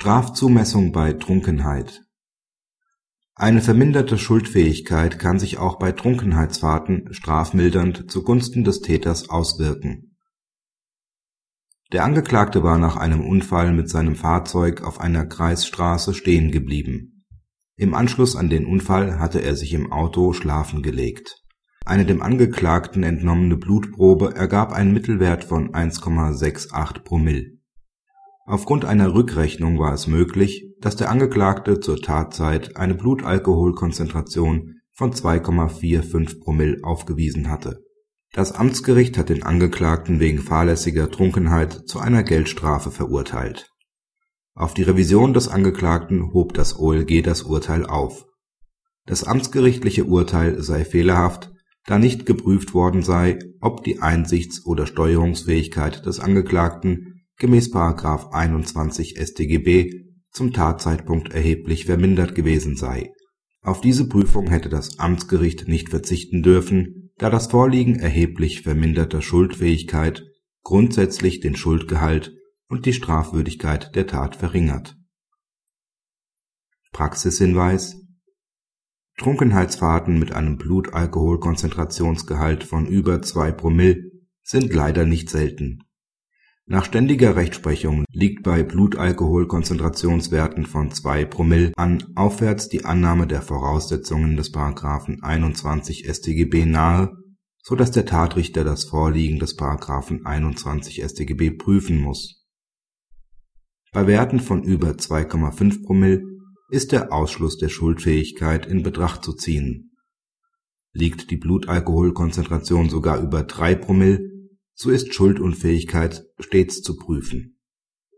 Strafzumessung bei Trunkenheit Eine verminderte Schuldfähigkeit kann sich auch bei Trunkenheitsfahrten strafmildernd zugunsten des Täters auswirken. Der Angeklagte war nach einem Unfall mit seinem Fahrzeug auf einer Kreisstraße stehen geblieben. Im Anschluss an den Unfall hatte er sich im Auto schlafen gelegt. Eine dem Angeklagten entnommene Blutprobe ergab einen Mittelwert von 1,68 Promille Aufgrund einer Rückrechnung war es möglich, dass der Angeklagte zur Tatzeit eine Blutalkoholkonzentration von 2,45 Promille aufgewiesen hatte. Das Amtsgericht hat den Angeklagten wegen fahrlässiger Trunkenheit zu einer Geldstrafe verurteilt. Auf die Revision des Angeklagten hob das OLG das Urteil auf. Das amtsgerichtliche Urteil sei fehlerhaft, da nicht geprüft worden sei, ob die Einsichts oder Steuerungsfähigkeit des Angeklagten gemäß § 21 StGB zum Tatzeitpunkt erheblich vermindert gewesen sei. Auf diese Prüfung hätte das Amtsgericht nicht verzichten dürfen, da das Vorliegen erheblich verminderter Schuldfähigkeit grundsätzlich den Schuldgehalt und die Strafwürdigkeit der Tat verringert. Praxishinweis Trunkenheitsfahrten mit einem Blutalkoholkonzentrationsgehalt von über 2 Promille sind leider nicht selten nach ständiger Rechtsprechung liegt bei Blutalkoholkonzentrationswerten von 2 Promille an aufwärts die Annahme der Voraussetzungen des § 21 StGB nahe, so dass der Tatrichter das Vorliegen des § 21 StGB prüfen muss. Bei Werten von über 2,5 Promille ist der Ausschluss der Schuldfähigkeit in Betracht zu ziehen. Liegt die Blutalkoholkonzentration sogar über 3 Promille so ist Schuldunfähigkeit stets zu prüfen.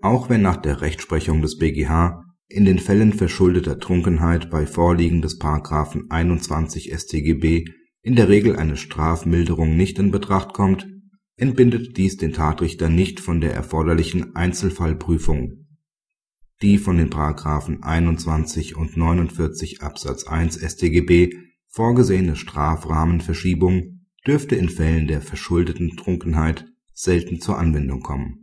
Auch wenn nach der Rechtsprechung des BGH in den Fällen verschuldeter Trunkenheit bei Vorliegen des § 21 StGB in der Regel eine Strafmilderung nicht in Betracht kommt, entbindet dies den Tatrichter nicht von der erforderlichen Einzelfallprüfung. Die von den § 21 und 49 Absatz 1 StGB vorgesehene Strafrahmenverschiebung dürfte in Fällen der verschuldeten Trunkenheit selten zur Anwendung kommen